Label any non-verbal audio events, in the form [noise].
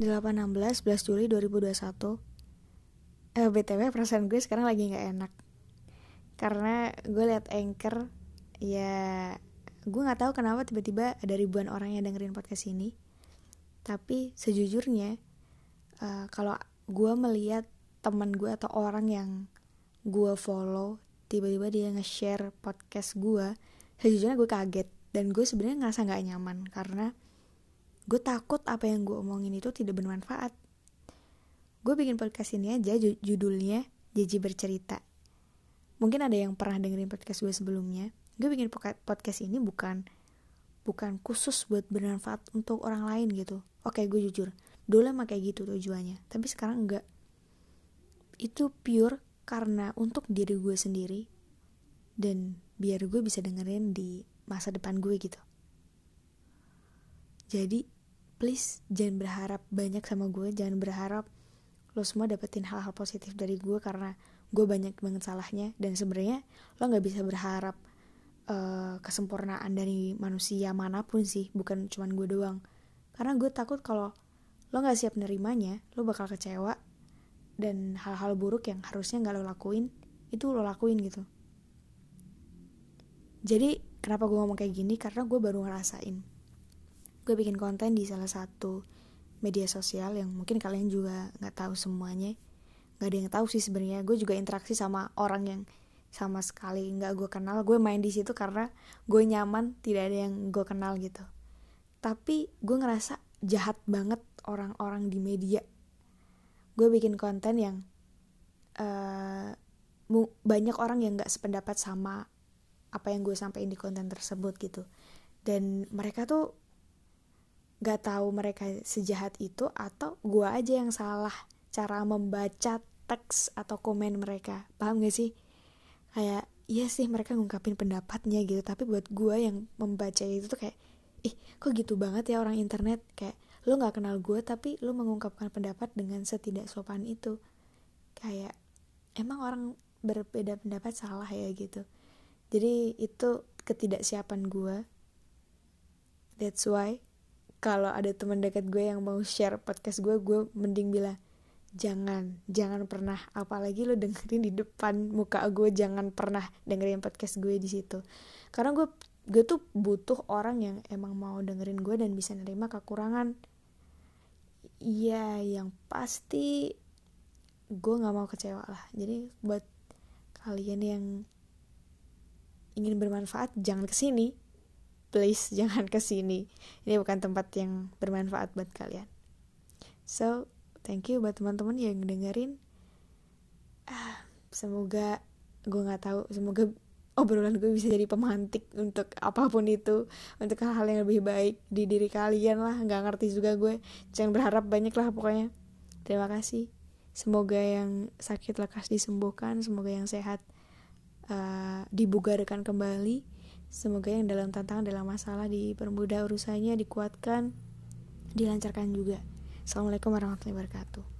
8.16 11 Juli 2021 Eh BTW perasaan gue sekarang lagi gak enak. Karena gue liat Anchor Ya gue gak tahu kenapa tiba-tiba ada ribuan orang yang dengerin podcast ini. Tapi sejujurnya uh, Kalau gue melihat teman gue atau orang yang gue follow Tiba-tiba dia nge-share podcast gue Sejujurnya gue kaget. Dan gue sebenarnya ngerasa gak nyaman Karena gue takut apa yang gue omongin itu tidak bermanfaat. Gue bikin podcast ini aja judulnya Jiji bercerita. Mungkin ada yang pernah dengerin podcast gue sebelumnya. Gue bikin podcast ini bukan bukan khusus buat bermanfaat untuk orang lain gitu. Oke gue jujur. Dulu emang kayak gitu tujuannya tapi sekarang enggak. Itu pure karena untuk diri gue sendiri dan biar gue bisa dengerin di masa depan gue gitu jadi please jangan berharap banyak sama gue jangan berharap lo semua dapetin hal-hal positif dari gue karena gue banyak banget salahnya. Dan sebenarnya lo nggak bisa berharap uh, kesempurnaan dari manusia mana pun sih bukan cuman gue doang. Karena gue takut kalau lo nggak siap nerimanya lo bakal kecewa dan hal-hal buruk yang harusnya nggak lo lakuin itu lo lakuin gitu. Jadi kenapa gue ngomong kayak gini? Karena gue baru ngerasain gue bikin konten di salah satu media sosial yang mungkin kalian juga nggak tahu semuanya. Nggak ada yang tahu sih sebenarnya. Gue juga interaksi sama orang yang sama sekali nggak gue kenal. Gue main di situ karena gue nyaman tidak ada yang gue kenal gitu. Tapi gue ngerasa jahat banget orang-orang di media. Gue bikin konten yang uh, banyak orang yang nggak sependapat sama apa yang gue sampaikan di konten tersebut gitu. Dan mereka tuh gak tahu mereka sejahat itu atau gue aja yang salah cara membaca teks atau komen mereka. Paham gak sih? Kayak iya sih mereka ngungkapin pendapatnya gitu tapi buat gue yang membaca itu tuh kayak ih kok gitu banget ya orang internet? Kayak lo nggak kenal gue tapi lo mengungkapkan pendapat dengan setidak sopan itu. Kayak emang orang berbeda pendapat salah ya? Gitu. Jadi itu ketidaksiapan gue that's why kalau ada teman dekat gue yang mau share podcast gue gue mending bilang jangan jangan pernah. Apalagi lo dengerin di depan muka gue jangan pernah dengerin podcast gue di situ. Karena gue gue tuh butuh orang yang emang mau dengerin gue dan bisa nerima kekurangan. Iya yang pasti gue nggak mau kecewa lah. Jadi buat kalian yang ingin bermanfaat jangan ke sini please [laughs] jangan ke sini. Ini bukan tempat yang bermanfaat buat kalian. So thank you buat teman-teman yang dengerin. Ah, semoga gue nggak tahu semoga obrolan gue bisa jadi pemantik untuk apa pun itu untuk hal-hal yang lebih baik di diri kalian lah. Nggak ngerti juga gue jangan berharap banyak lah pokoknya. Terima kasih. Semoga yang sakit lekas disembuhkan semoga yang sehat uh, dibugarkan kembali Semoga yang dalam tantangan dalam masalah dipermudah urusannya, dikuatkan, dilancarkan juga. Assalamualaikum warahmatullahi wabarakatuh.